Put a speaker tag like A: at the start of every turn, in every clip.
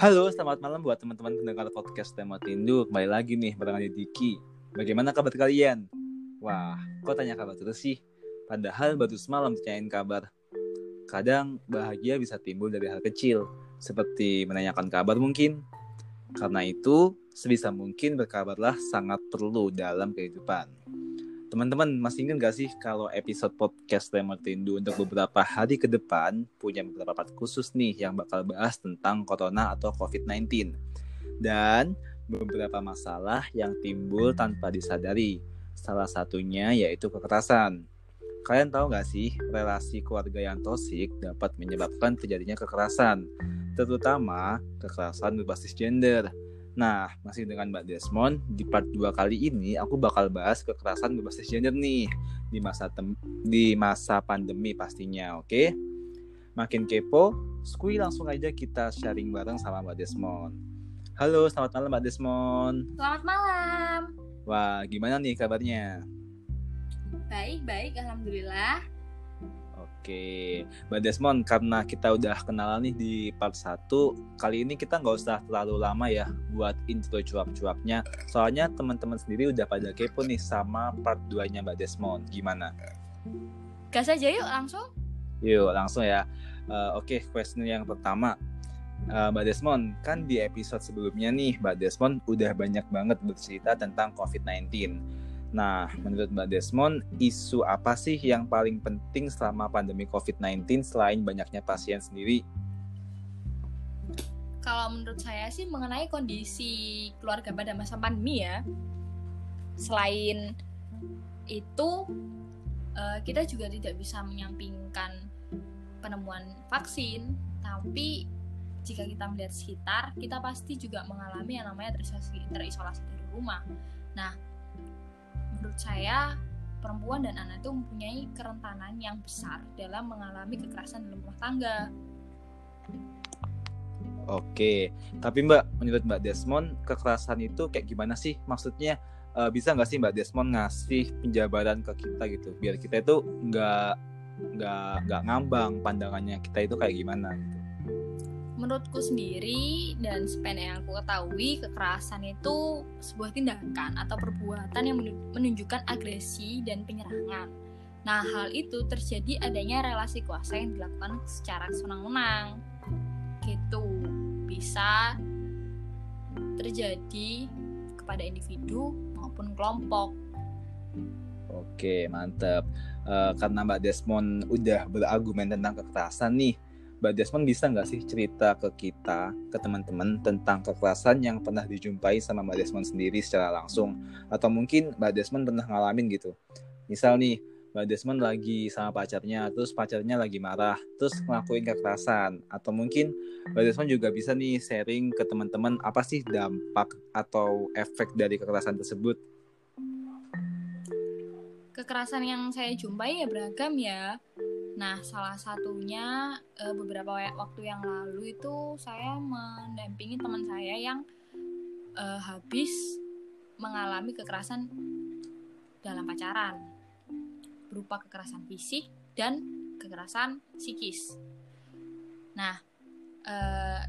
A: Halo, selamat malam buat teman-teman pendengar podcast Tema Tindu. Kembali lagi nih barengan Diki. Bagaimana kabar kalian? Wah, kok tanya kabar terus sih? Padahal baru semalam tanyain kabar. Kadang bahagia bisa timbul dari hal kecil, seperti menanyakan kabar mungkin. Karena itu, sebisa mungkin berkabarlah sangat perlu dalam kehidupan. Teman-teman, masih ingat gak sih kalau episode podcast Lemon Tindu untuk beberapa hari ke depan punya beberapa part khusus nih yang bakal bahas tentang corona atau COVID-19. Dan beberapa masalah yang timbul tanpa disadari. Salah satunya yaitu kekerasan. Kalian tahu gak sih, relasi keluarga yang tosik dapat menyebabkan terjadinya kekerasan, terutama kekerasan berbasis gender. Nah, masih dengan Mbak Desmond, di part 2 kali ini aku bakal bahas kekerasan berbasis gender nih di masa tem di masa pandemi pastinya, oke? Okay? Makin kepo, skui langsung aja kita sharing bareng sama Mbak Desmond. Halo, selamat malam Mbak Desmond.
B: Selamat malam.
A: Wah, gimana nih kabarnya?
B: Baik, baik, alhamdulillah.
A: Oke, Mbak Desmond, karena kita udah kenalan nih di part 1, kali ini kita nggak usah terlalu lama ya buat intro cuap-cuapnya. Soalnya teman-teman sendiri udah pada kepo nih sama part 2-nya Mbak Desmond. Gimana?
B: Gas aja yuk langsung.
A: Yuk, langsung ya. Uh, Oke, okay, question yang pertama. Uh, Mbak Desmond, kan di episode sebelumnya nih, Mbak Desmond udah banyak banget bercerita tentang COVID-19 Nah, menurut Mbak Desmond, isu apa sih yang paling penting selama pandemi COVID-19 selain banyaknya pasien sendiri?
B: Kalau menurut saya sih mengenai kondisi keluarga pada masa pandemi ya. Selain itu, eh, kita juga tidak bisa menyampingkan penemuan vaksin, tapi jika kita melihat sekitar, kita pasti juga mengalami yang namanya terisolasi, terisolasi dari rumah. Nah, menurut saya perempuan dan anak itu mempunyai kerentanan yang besar dalam mengalami kekerasan dalam rumah tangga.
A: Oke, tapi Mbak, menurut Mbak Desmond, kekerasan itu kayak gimana sih? Maksudnya uh, bisa nggak sih Mbak Desmond ngasih penjabaran ke kita gitu, biar kita itu nggak nggak nggak ngambang pandangannya kita itu kayak gimana? Gitu
B: menurutku sendiri dan sependek yang aku ketahui kekerasan itu sebuah tindakan atau perbuatan yang menunjukkan agresi dan penyerangan. Nah, hal itu terjadi adanya relasi kuasa yang dilakukan secara senang-senang. Gitu. Bisa terjadi kepada individu maupun kelompok.
A: Oke, mantap. Uh, karena Mbak Desmond udah berargumen tentang kekerasan nih, Mbak Desmond bisa nggak sih cerita ke kita, ke teman-teman tentang kekerasan yang pernah dijumpai sama Mbak Desmond sendiri secara langsung? Atau mungkin Mbak Desmond pernah ngalamin gitu? Misal nih, Mbak Desmond lagi sama pacarnya, terus pacarnya lagi marah, terus ngelakuin kekerasan. Atau mungkin Mbak Desmond juga bisa nih sharing ke teman-teman apa sih dampak atau efek dari kekerasan tersebut?
B: Kekerasan yang saya jumpai ya beragam ya Nah, salah satunya uh, beberapa waktu yang lalu itu saya mendampingi teman saya yang uh, habis mengalami kekerasan dalam pacaran berupa kekerasan fisik dan kekerasan psikis. Nah, uh,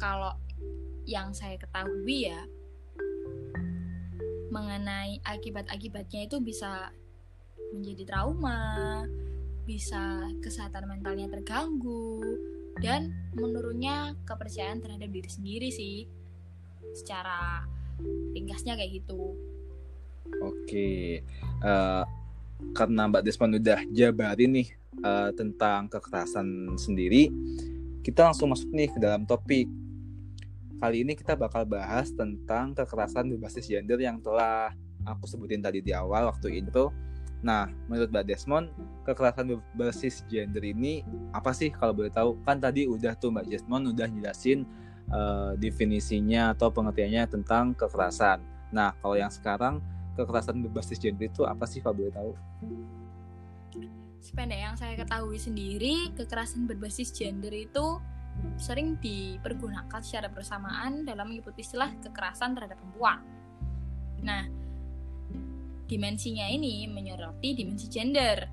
B: kalau yang saya ketahui ya mengenai akibat-akibatnya itu bisa menjadi trauma, bisa kesehatan mentalnya terganggu dan menurunnya kepercayaan terhadap diri sendiri sih secara ringkasnya kayak gitu.
A: Oke uh, karena Mbak Desmond udah jabarin nih uh, tentang kekerasan sendiri kita langsung masuk nih ke dalam topik. Kali ini kita bakal bahas tentang kekerasan berbasis gender yang telah aku sebutin tadi di awal waktu intro Nah, menurut Mbak Desmond, kekerasan berbasis gender ini apa sih kalau boleh tahu? Kan tadi udah tuh Mbak Desmond udah jelasin uh, definisinya atau pengertiannya tentang kekerasan. Nah, kalau yang sekarang kekerasan berbasis gender itu apa sih kalau boleh tahu?
B: Sependek yang saya ketahui sendiri, kekerasan berbasis gender itu sering dipergunakan secara bersamaan dalam menyebut istilah kekerasan terhadap perempuan. Nah, dimensinya ini menyoroti dimensi gender.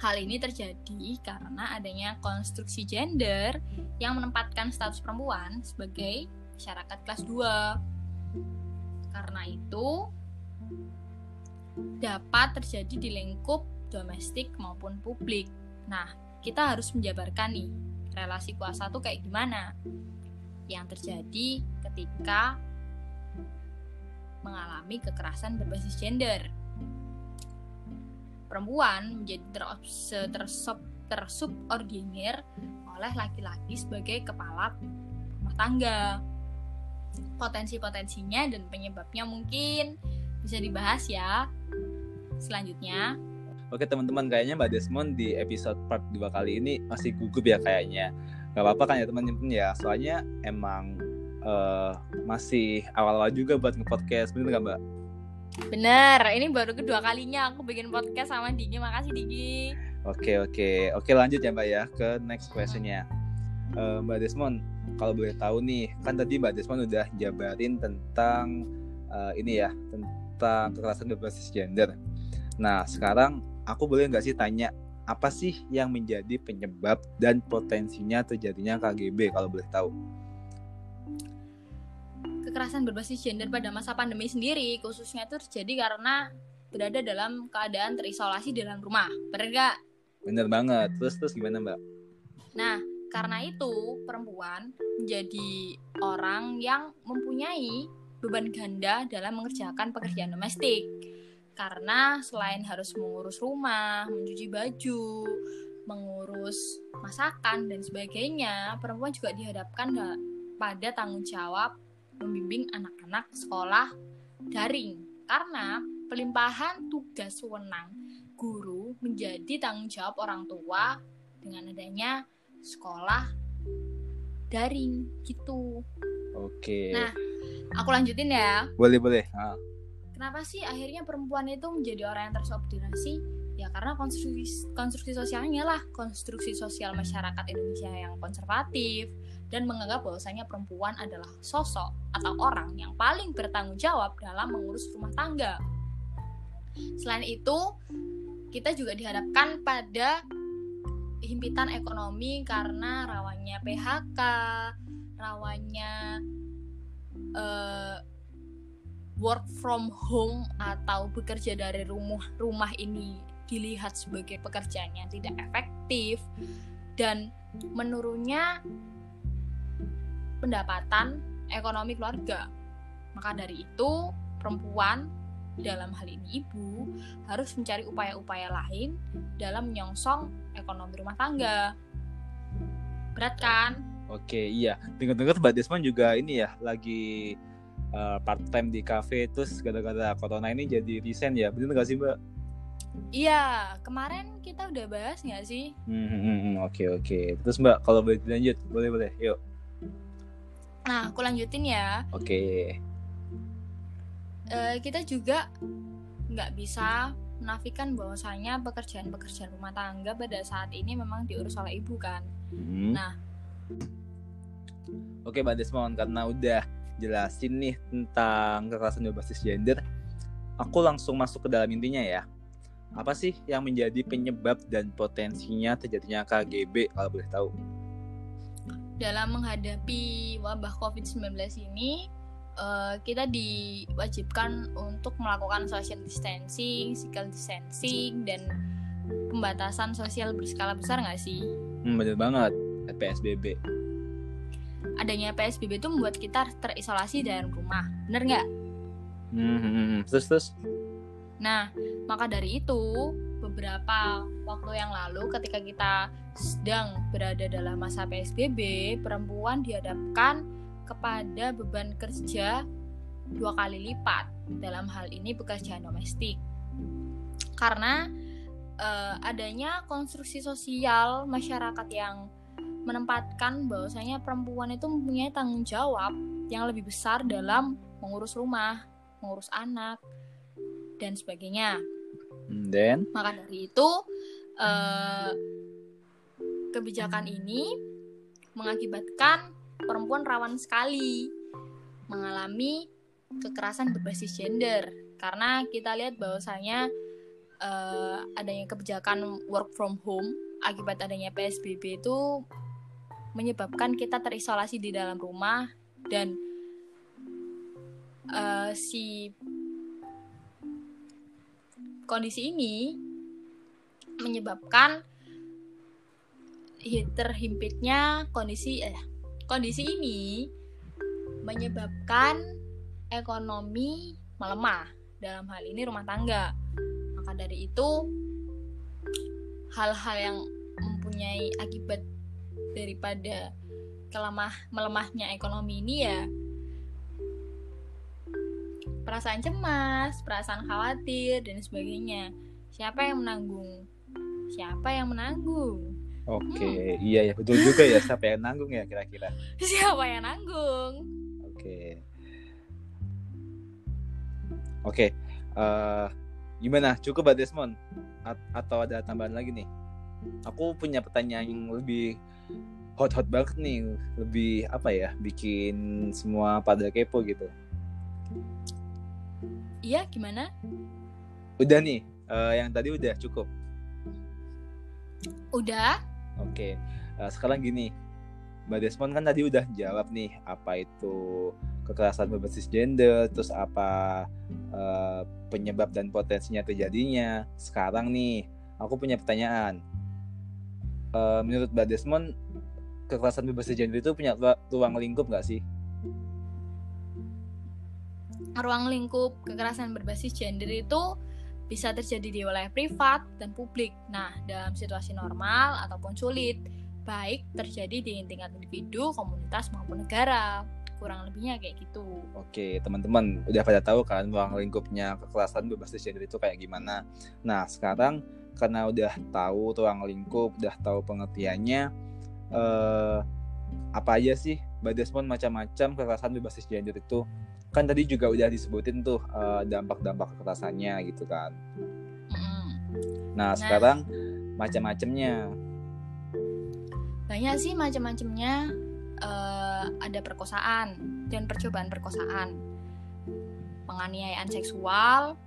B: Hal ini terjadi karena adanya konstruksi gender yang menempatkan status perempuan sebagai masyarakat kelas 2. Karena itu dapat terjadi di lingkup domestik maupun publik. Nah, kita harus menjabarkan nih relasi kuasa tuh kayak gimana yang terjadi ketika mengalami kekerasan berbasis gender perempuan menjadi tersub, tersubordinir oleh laki-laki sebagai kepala rumah tangga. Potensi-potensinya dan penyebabnya mungkin bisa dibahas ya. Selanjutnya,
A: Oke teman-teman, kayaknya Mbak Desmond di episode part 2 kali ini masih gugup ya kayaknya. Gak apa-apa kan ya teman-teman ya, soalnya emang uh, masih awal-awal juga buat nge-podcast, bener gak Mbak?
B: Bener, ini baru kedua kalinya aku bikin podcast sama Digi. Makasih Digi.
A: Oke oke oke lanjut ya Mbak ya ke next questionnya. Uh, Mbak Desmond, kalau boleh tahu nih, kan tadi Mbak Desmond udah jabarin tentang uh, ini ya tentang kekerasan berbasis gender. Nah sekarang aku boleh nggak sih tanya apa sih yang menjadi penyebab dan potensinya terjadinya KGB kalau boleh tahu?
B: Kekerasan berbasis gender pada masa pandemi sendiri khususnya itu terjadi karena berada dalam keadaan terisolasi di dalam rumah. Bener gak?
A: Bener banget. Terus terus gimana mbak?
B: Nah karena itu perempuan menjadi orang yang mempunyai beban ganda dalam mengerjakan pekerjaan domestik. Karena selain harus mengurus rumah, mencuci baju, mengurus masakan dan sebagainya, perempuan juga dihadapkan pada tanggung jawab membimbing anak-anak sekolah daring karena pelimpahan tugas wewenang guru menjadi tanggung jawab orang tua dengan adanya sekolah daring gitu.
A: Oke.
B: Nah, aku lanjutin ya.
A: Boleh boleh. Ah.
B: Kenapa sih akhirnya perempuan itu menjadi orang yang tersubordinasi? Ya karena konstruksi konstruksi sosialnya lah, konstruksi sosial masyarakat Indonesia yang konservatif, dan menganggap bahwasanya perempuan adalah sosok atau orang yang paling bertanggung jawab dalam mengurus rumah tangga. Selain itu, kita juga dihadapkan pada himpitan ekonomi karena rawannya PHK, rawannya uh, work from home atau bekerja dari rumah rumah ini dilihat sebagai pekerjaan yang tidak efektif dan menurunnya pendapatan ekonomi keluarga. Maka dari itu, perempuan dalam hal ini ibu harus mencari upaya-upaya lain dalam menyongsong ekonomi rumah tangga. Berat kan?
A: Oke, iya. Dengar-dengar Mbak Desmond juga ini ya lagi uh, part time di cafe terus gara-gara corona ini jadi resign ya. Benar nggak sih, Mbak?
B: Iya, kemarin kita udah bahas nggak sih?
A: Hmm, hmm, hmm, hmm, oke oke. Terus Mbak, kalau boleh dilanjut, boleh boleh. Yuk.
B: Nah, aku lanjutin ya.
A: Oke. Okay.
B: Uh, kita juga nggak bisa menafikan bahwasanya pekerjaan-pekerjaan rumah tangga pada saat ini memang diurus oleh ibu kan. Hmm. Nah.
A: Oke, Mbak Desmond, karena udah jelasin nih tentang kekerasan berbasis gender, aku langsung masuk ke dalam intinya ya. Apa sih yang menjadi penyebab dan potensinya terjadinya KGB kalau boleh tahu?
B: Dalam menghadapi wabah COVID-19 ini uh, kita diwajibkan untuk melakukan social distancing, physical distancing dan pembatasan sosial berskala besar nggak sih?
A: Hmm, bener banget PSBB.
B: Adanya PSBB itu membuat kita terisolasi dalam rumah, bener nggak?
A: Hmm, hmm, hmm, terus terus.
B: Nah, maka dari itu beberapa waktu yang lalu ketika kita sedang berada dalam masa PSBB, perempuan dihadapkan kepada beban kerja dua kali lipat dalam hal ini pekerjaan domestik. Karena uh, adanya konstruksi sosial masyarakat yang menempatkan bahwasanya perempuan itu mempunyai tanggung jawab yang lebih besar dalam mengurus rumah, mengurus anak, dan sebagainya.
A: Then?
B: Maka dari itu uh, kebijakan ini mengakibatkan perempuan rawan sekali mengalami kekerasan berbasis gender. Karena kita lihat bahwasanya eh, adanya kebijakan work from home akibat adanya PSBB itu menyebabkan kita terisolasi di dalam rumah dan eh, si kondisi ini menyebabkan terhimpitnya kondisi eh kondisi ini menyebabkan ekonomi melemah dalam hal ini rumah tangga maka dari itu hal-hal yang mempunyai akibat daripada kelemah melemahnya ekonomi ini ya perasaan cemas, perasaan khawatir dan sebagainya. Siapa yang menanggung? Siapa yang menanggung?
A: Oke, iya ya betul juga ya siapa yang nanggung ya kira-kira.
B: Siapa yang nanggung?
A: Oke. Oke. eh, gimana? Cukup Mbak Desmond? A- atau ada tambahan lagi nih? Aku punya pertanyaan yang lebih hot-hot banget nih, lebih apa ya? Bikin semua pada kepo gitu.
B: Iya, gimana?
A: Udah nih, eh, yang tadi udah cukup.
B: Udah?
A: Oke, eh, sekarang gini, Mbak Desmond kan tadi udah jawab nih apa itu kekerasan berbasis gender, terus apa eh, penyebab dan potensinya terjadinya. Sekarang nih, aku punya pertanyaan. Eh, menurut Mbak Desmond, kekerasan berbasis gender itu punya ru- ruang lingkup nggak sih?
B: Ruang lingkup kekerasan berbasis gender itu bisa terjadi di wilayah privat dan publik. Nah, dalam situasi normal ataupun sulit, baik terjadi di tingkat individu, komunitas maupun negara. Kurang lebihnya kayak gitu.
A: Oke, teman-teman udah pada tahu kan ruang lingkupnya kekerasan berbasis gender itu kayak gimana. Nah, sekarang karena udah tahu ruang lingkup, udah tahu pengertiannya, eh, apa aja sih Mbak Desmond macam-macam kekerasan berbasis gender itu? Kan tadi juga udah disebutin tuh eh, dampak-dampak kekerasannya gitu kan.
B: Mm-mm.
A: Nah, sekarang macam-macamnya.
B: Banyak sih macam-macamnya. Eh, ada perkosaan dan percobaan perkosaan, penganiayaan seksual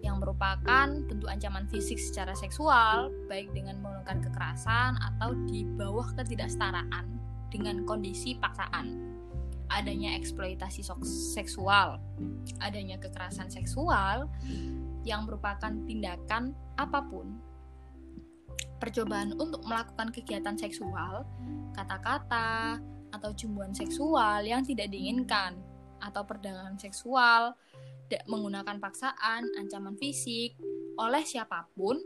B: yang merupakan bentuk ancaman fisik secara seksual, baik dengan menggunakan kekerasan atau di bawah ketidaksetaraan dengan kondisi paksaan. Adanya eksploitasi seksual, adanya kekerasan seksual yang merupakan tindakan apa pun percobaan untuk melakukan kegiatan seksual, kata-kata, atau jumbuhan seksual yang tidak diinginkan, atau perdagangan seksual menggunakan paksaan, ancaman fisik oleh siapa pun,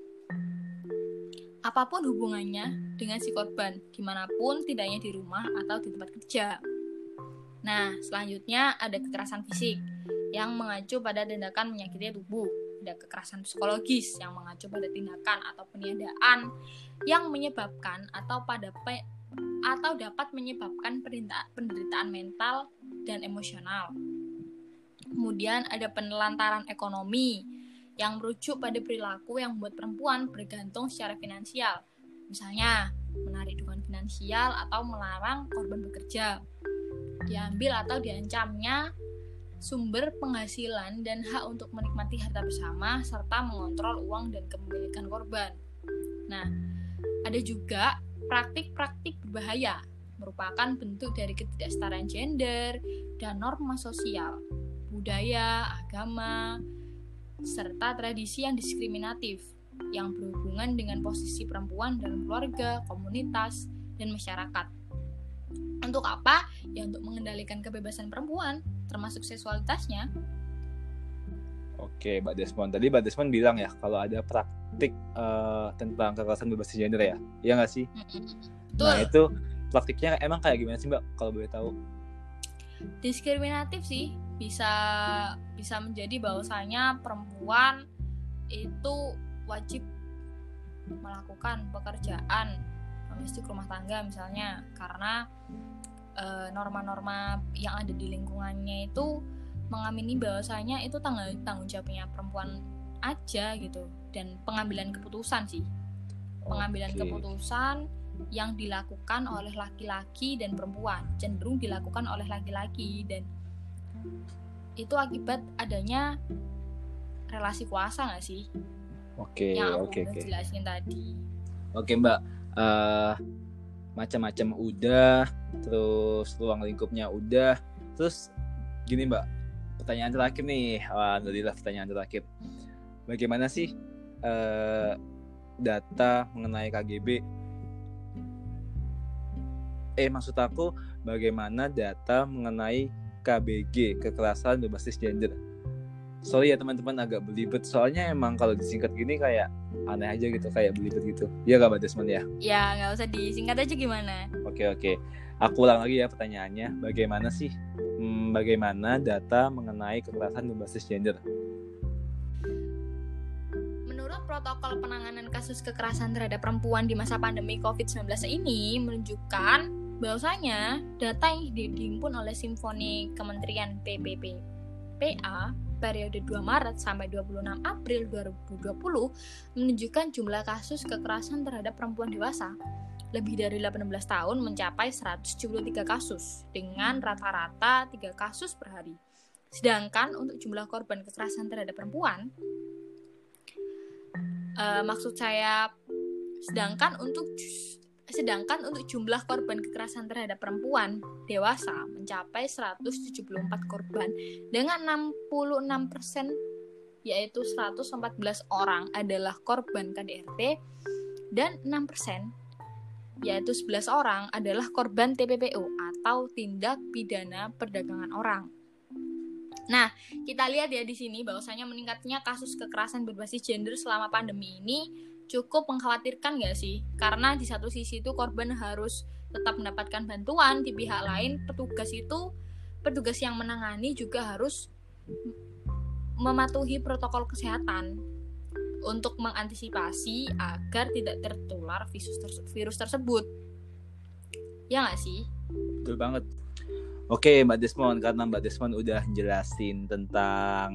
B: apa pun hubungannya dengan si korban, di mana pun, tidak hanya di rumah atau di tempat kerja. Nah, selanjutnya ada kekerasan fisik yang mengacu pada tindakan menyakiti tubuh ada kekerasan psikologis yang mengacu pada tindakan atau peniadaan yang menyebabkan atau pada pe- atau dapat menyebabkan penderita- penderitaan mental dan emosional. Kemudian ada penelantaran ekonomi yang merujuk pada perilaku yang membuat perempuan bergantung secara finansial. Misalnya, menarik dukungan finansial atau melarang korban bekerja. Diambil atau diancamnya sumber penghasilan dan hak untuk menikmati harta bersama serta mengontrol uang dan kepemilikan korban. Nah, ada juga praktik-praktik berbahaya merupakan bentuk dari ketidaksetaraan gender dan norma sosial, budaya, agama, serta tradisi yang diskriminatif yang berhubungan dengan posisi perempuan dalam keluarga, komunitas, dan masyarakat. Untuk apa? Ya untuk mengendalikan kebebasan perempuan, termasuk seksualitasnya.
A: Oke, Mbak Desmond. Tadi Mbak Desmond bilang ya kalau ada praktik eh, tentang kekerasan berbasis gender ya, iya nggak sih?
B: Betul.
A: Nah itu praktiknya emang kayak gimana sih Mbak kalau boleh tahu?
B: diskriminatif sih bisa bisa menjadi bahwasanya perempuan itu wajib melakukan pekerjaan domestik rumah tangga misalnya karena eh, norma-norma yang ada di lingkungannya itu mengamini bahwasanya itu tanggung tanggung jawabnya perempuan aja gitu dan pengambilan keputusan sih pengambilan
A: Oke.
B: keputusan yang dilakukan oleh laki-laki dan perempuan cenderung dilakukan oleh laki-laki dan itu akibat adanya relasi kuasa nggak sih
A: Oke,
B: aku
A: oke,
B: udah
A: oke.
B: jelasin tadi.
A: Oke, Mbak. Eh macam-macam udah, terus ruang lingkupnya udah. Terus gini, Mbak. Pertanyaan terakhir nih. Alhamdulillah pertanyaan terakhir. Bagaimana sih eh data mengenai KGB? Eh, maksud aku bagaimana data mengenai KBG, kekerasan berbasis gender? Sorry ya teman-teman agak belibet soalnya emang kalau disingkat gini kayak aneh aja gitu kayak belibet gitu. Iya gak Mbak Desmond ya?
B: Ya nggak usah disingkat aja gimana?
A: Oke oke. Aku ulang lagi ya pertanyaannya. Bagaimana sih? Hmm, bagaimana data mengenai kekerasan berbasis gender?
B: Menurut protokol penanganan kasus kekerasan terhadap perempuan di masa pandemi COVID-19 ini menunjukkan bahwasanya data yang di- dihimpun oleh Simfoni Kementerian PPP PA periode 2 Maret sampai 26 April 2020 menunjukkan jumlah kasus kekerasan terhadap perempuan dewasa lebih dari 18 tahun mencapai 173 kasus dengan rata-rata 3 kasus per hari. Sedangkan untuk jumlah korban kekerasan terhadap perempuan eh, maksud saya sedangkan untuk sedangkan untuk jumlah korban kekerasan terhadap perempuan dewasa mencapai 174 korban dengan 66% yaitu 114 orang adalah korban KDRT dan 6% yaitu 11 orang adalah korban TPPO atau tindak pidana perdagangan orang. Nah, kita lihat ya di sini bahwasanya meningkatnya kasus kekerasan berbasis gender selama pandemi ini cukup mengkhawatirkan nggak sih? Karena di satu sisi itu korban harus tetap mendapatkan bantuan, di pihak lain petugas itu petugas yang menangani juga harus mematuhi protokol kesehatan untuk mengantisipasi agar tidak tertular virus, terse- virus tersebut. Ya nggak sih?
A: Betul banget. Oke Mbak Desmond, karena Mbak Desmond udah jelasin tentang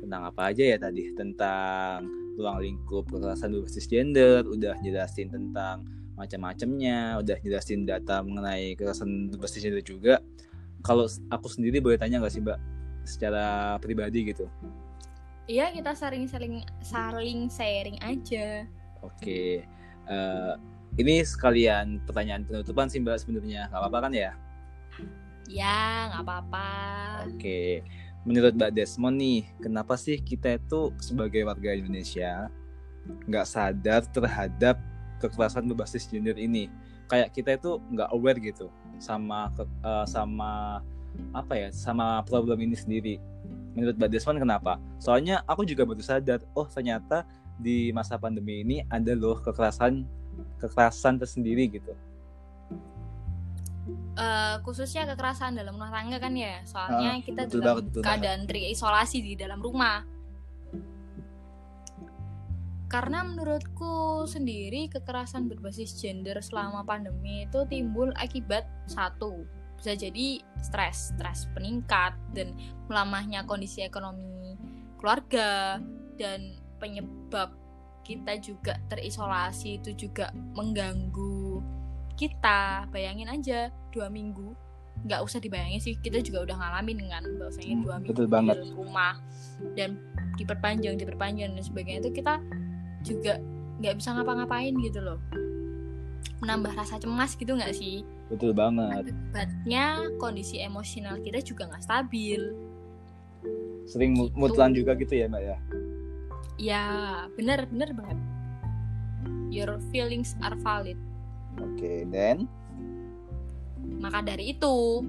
A: tentang apa aja ya tadi, tentang ruang lingkup kekerasan berbasis gender, udah jelasin tentang macam-macamnya, udah jelasin data mengenai kekerasan berbasis gender juga. Kalau aku sendiri boleh tanya nggak sih Mbak, secara pribadi gitu?
B: Iya kita saling-saling saling sharing aja.
A: Oke, eh, ini sekalian pertanyaan penutupan sih Mbak sebenarnya, nggak apa-apa kan ya?
B: Ya nggak apa-apa.
A: Oke, menurut Mbak Desmond nih, kenapa sih kita itu sebagai warga Indonesia nggak sadar terhadap kekerasan berbasis gender ini? Kayak kita itu nggak aware gitu sama eh, sama apa ya, sama problem ini sendiri. Menurut Mbak Desmond kenapa? Soalnya aku juga baru sadar, oh ternyata di masa pandemi ini ada loh kekerasan kekerasan tersendiri gitu.
B: Eh, khususnya kekerasan dalam rumah tangga kan ya. Soalnya
A: Ah,
B: kita
A: betul
B: dalam
A: banget, betul
B: keadaan terisolasi di dalam rumah. Karena menurutku sendiri kekerasan berbasis gender selama pandemi itu timbul akibat satu bisa jadi stres, stres meningkat dan melamahnya kondisi ekonomi keluarga dan penyebab kita juga terisolasi itu juga mengganggu kita. Bayangin aja dua minggu nggak usah dibayangin sih kita juga udah ngalamin kan bahwasanya
A: Hmm,
B: dua minggu
A: betul
B: di
A: banget.
B: dalam rumah dan diperpanjang diperpanjang dan sebagainya itu kita juga nggak bisa ngapa-ngapain gitu loh menambah rasa cemas gitu nggak sih
A: Betul banget.
B: akibatnya kondisi emosional kita juga nggak stabil
A: Sering
B: Gitu.
A: juga gitu ya Mbak ya?
B: ya bener bener banget your feelings are valid
A: Oke, then?
B: Maka dari itu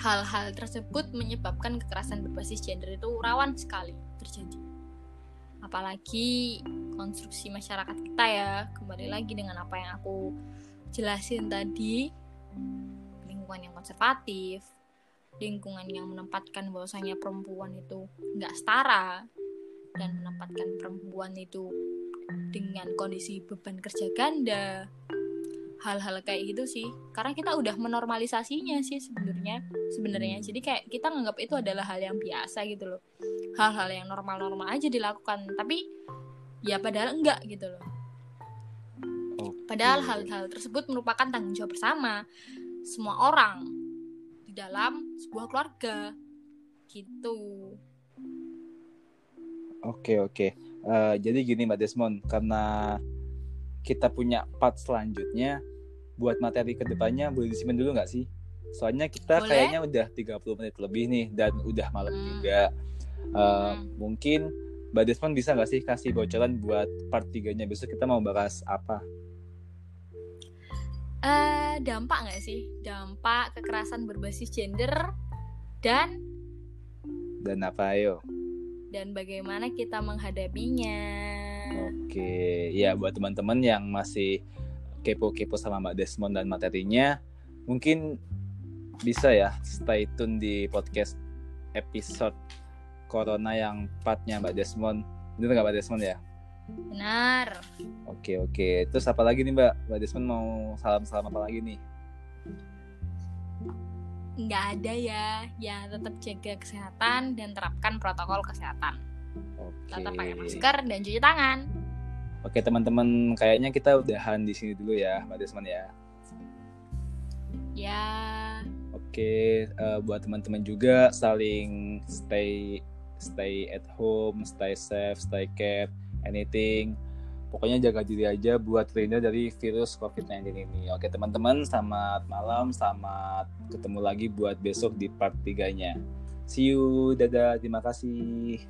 B: hal-hal tersebut menyebabkan kekerasan berbasis gender itu rawan sekali terjadi. Apalagi konstruksi masyarakat kita ya kembali lagi dengan apa yang aku jelasin tadi. Lingkungan yang konservatif lingkungan yang menempatkan bahwasanya perempuan itu nggak setara dan menempatkan perempuan itu dengan kondisi beban kerja ganda hal-hal kayak gitu sih. Karena kita udah menormalisasinya sih sebenarnya sebenarnya. Jadi kayak kita nganggap itu adalah hal yang biasa gitu loh. Hal-hal yang normal-normal aja dilakukan tapi ya padahal enggak gitu loh. Padahal hal-hal tersebut merupakan tanggung jawab bersama semua orang di dalam sebuah keluarga. Gitu.
A: Oke oke. Uh, jadi gini Mbak Desmond, karena kita punya part selanjutnya, buat materi ke depannya boleh disimpan dulu nggak sih? Soalnya kita
B: Boleh.
A: kayaknya udah 30 menit lebih nih dan udah malam
B: Hmm.
A: juga. Uh,
B: Hmm.
A: Mungkin Mbak Desmond bisa nggak sih kasih bocoran buat part 3-nya besok kita mau bahas apa?
B: Eh, dampak nggak sih? Dampak kekerasan berbasis gender dan
A: Dan apa ayo?
B: Dan bagaimana kita menghadapinya.
A: Oke, ya buat teman-teman yang masih kepo-kepo sama Mbak Desmond dan materinya, mungkin bisa ya stay tune di podcast episode Corona yang partnya Mbak Desmond. Bener nggak Mbak Desmond ya?
B: Benar.
A: Oke oke. Terus apa lagi nih Mbak? Mbak Desmond mau salam-salam apa lagi nih?
B: Nggak ada ya. Ya tetap jaga kesehatan dan terapkan protokol kesehatan.
A: Oke.
B: Tetap pakai masker dan cuci tangan.
A: Oke teman-teman, kayaknya kita udahan di sini dulu ya Mbak Desmond ya.
B: Ya,
A: Oke, eh, buat teman-teman juga saling stay stay at home, stay safe, stay care, anything. Pokoknya jaga diri aja buat terhindar dari virus COVID-19 ini. Oke teman-teman, selamat malam, selamat ketemu lagi buat besok di part 3-nya. See you, dadah, terima kasih.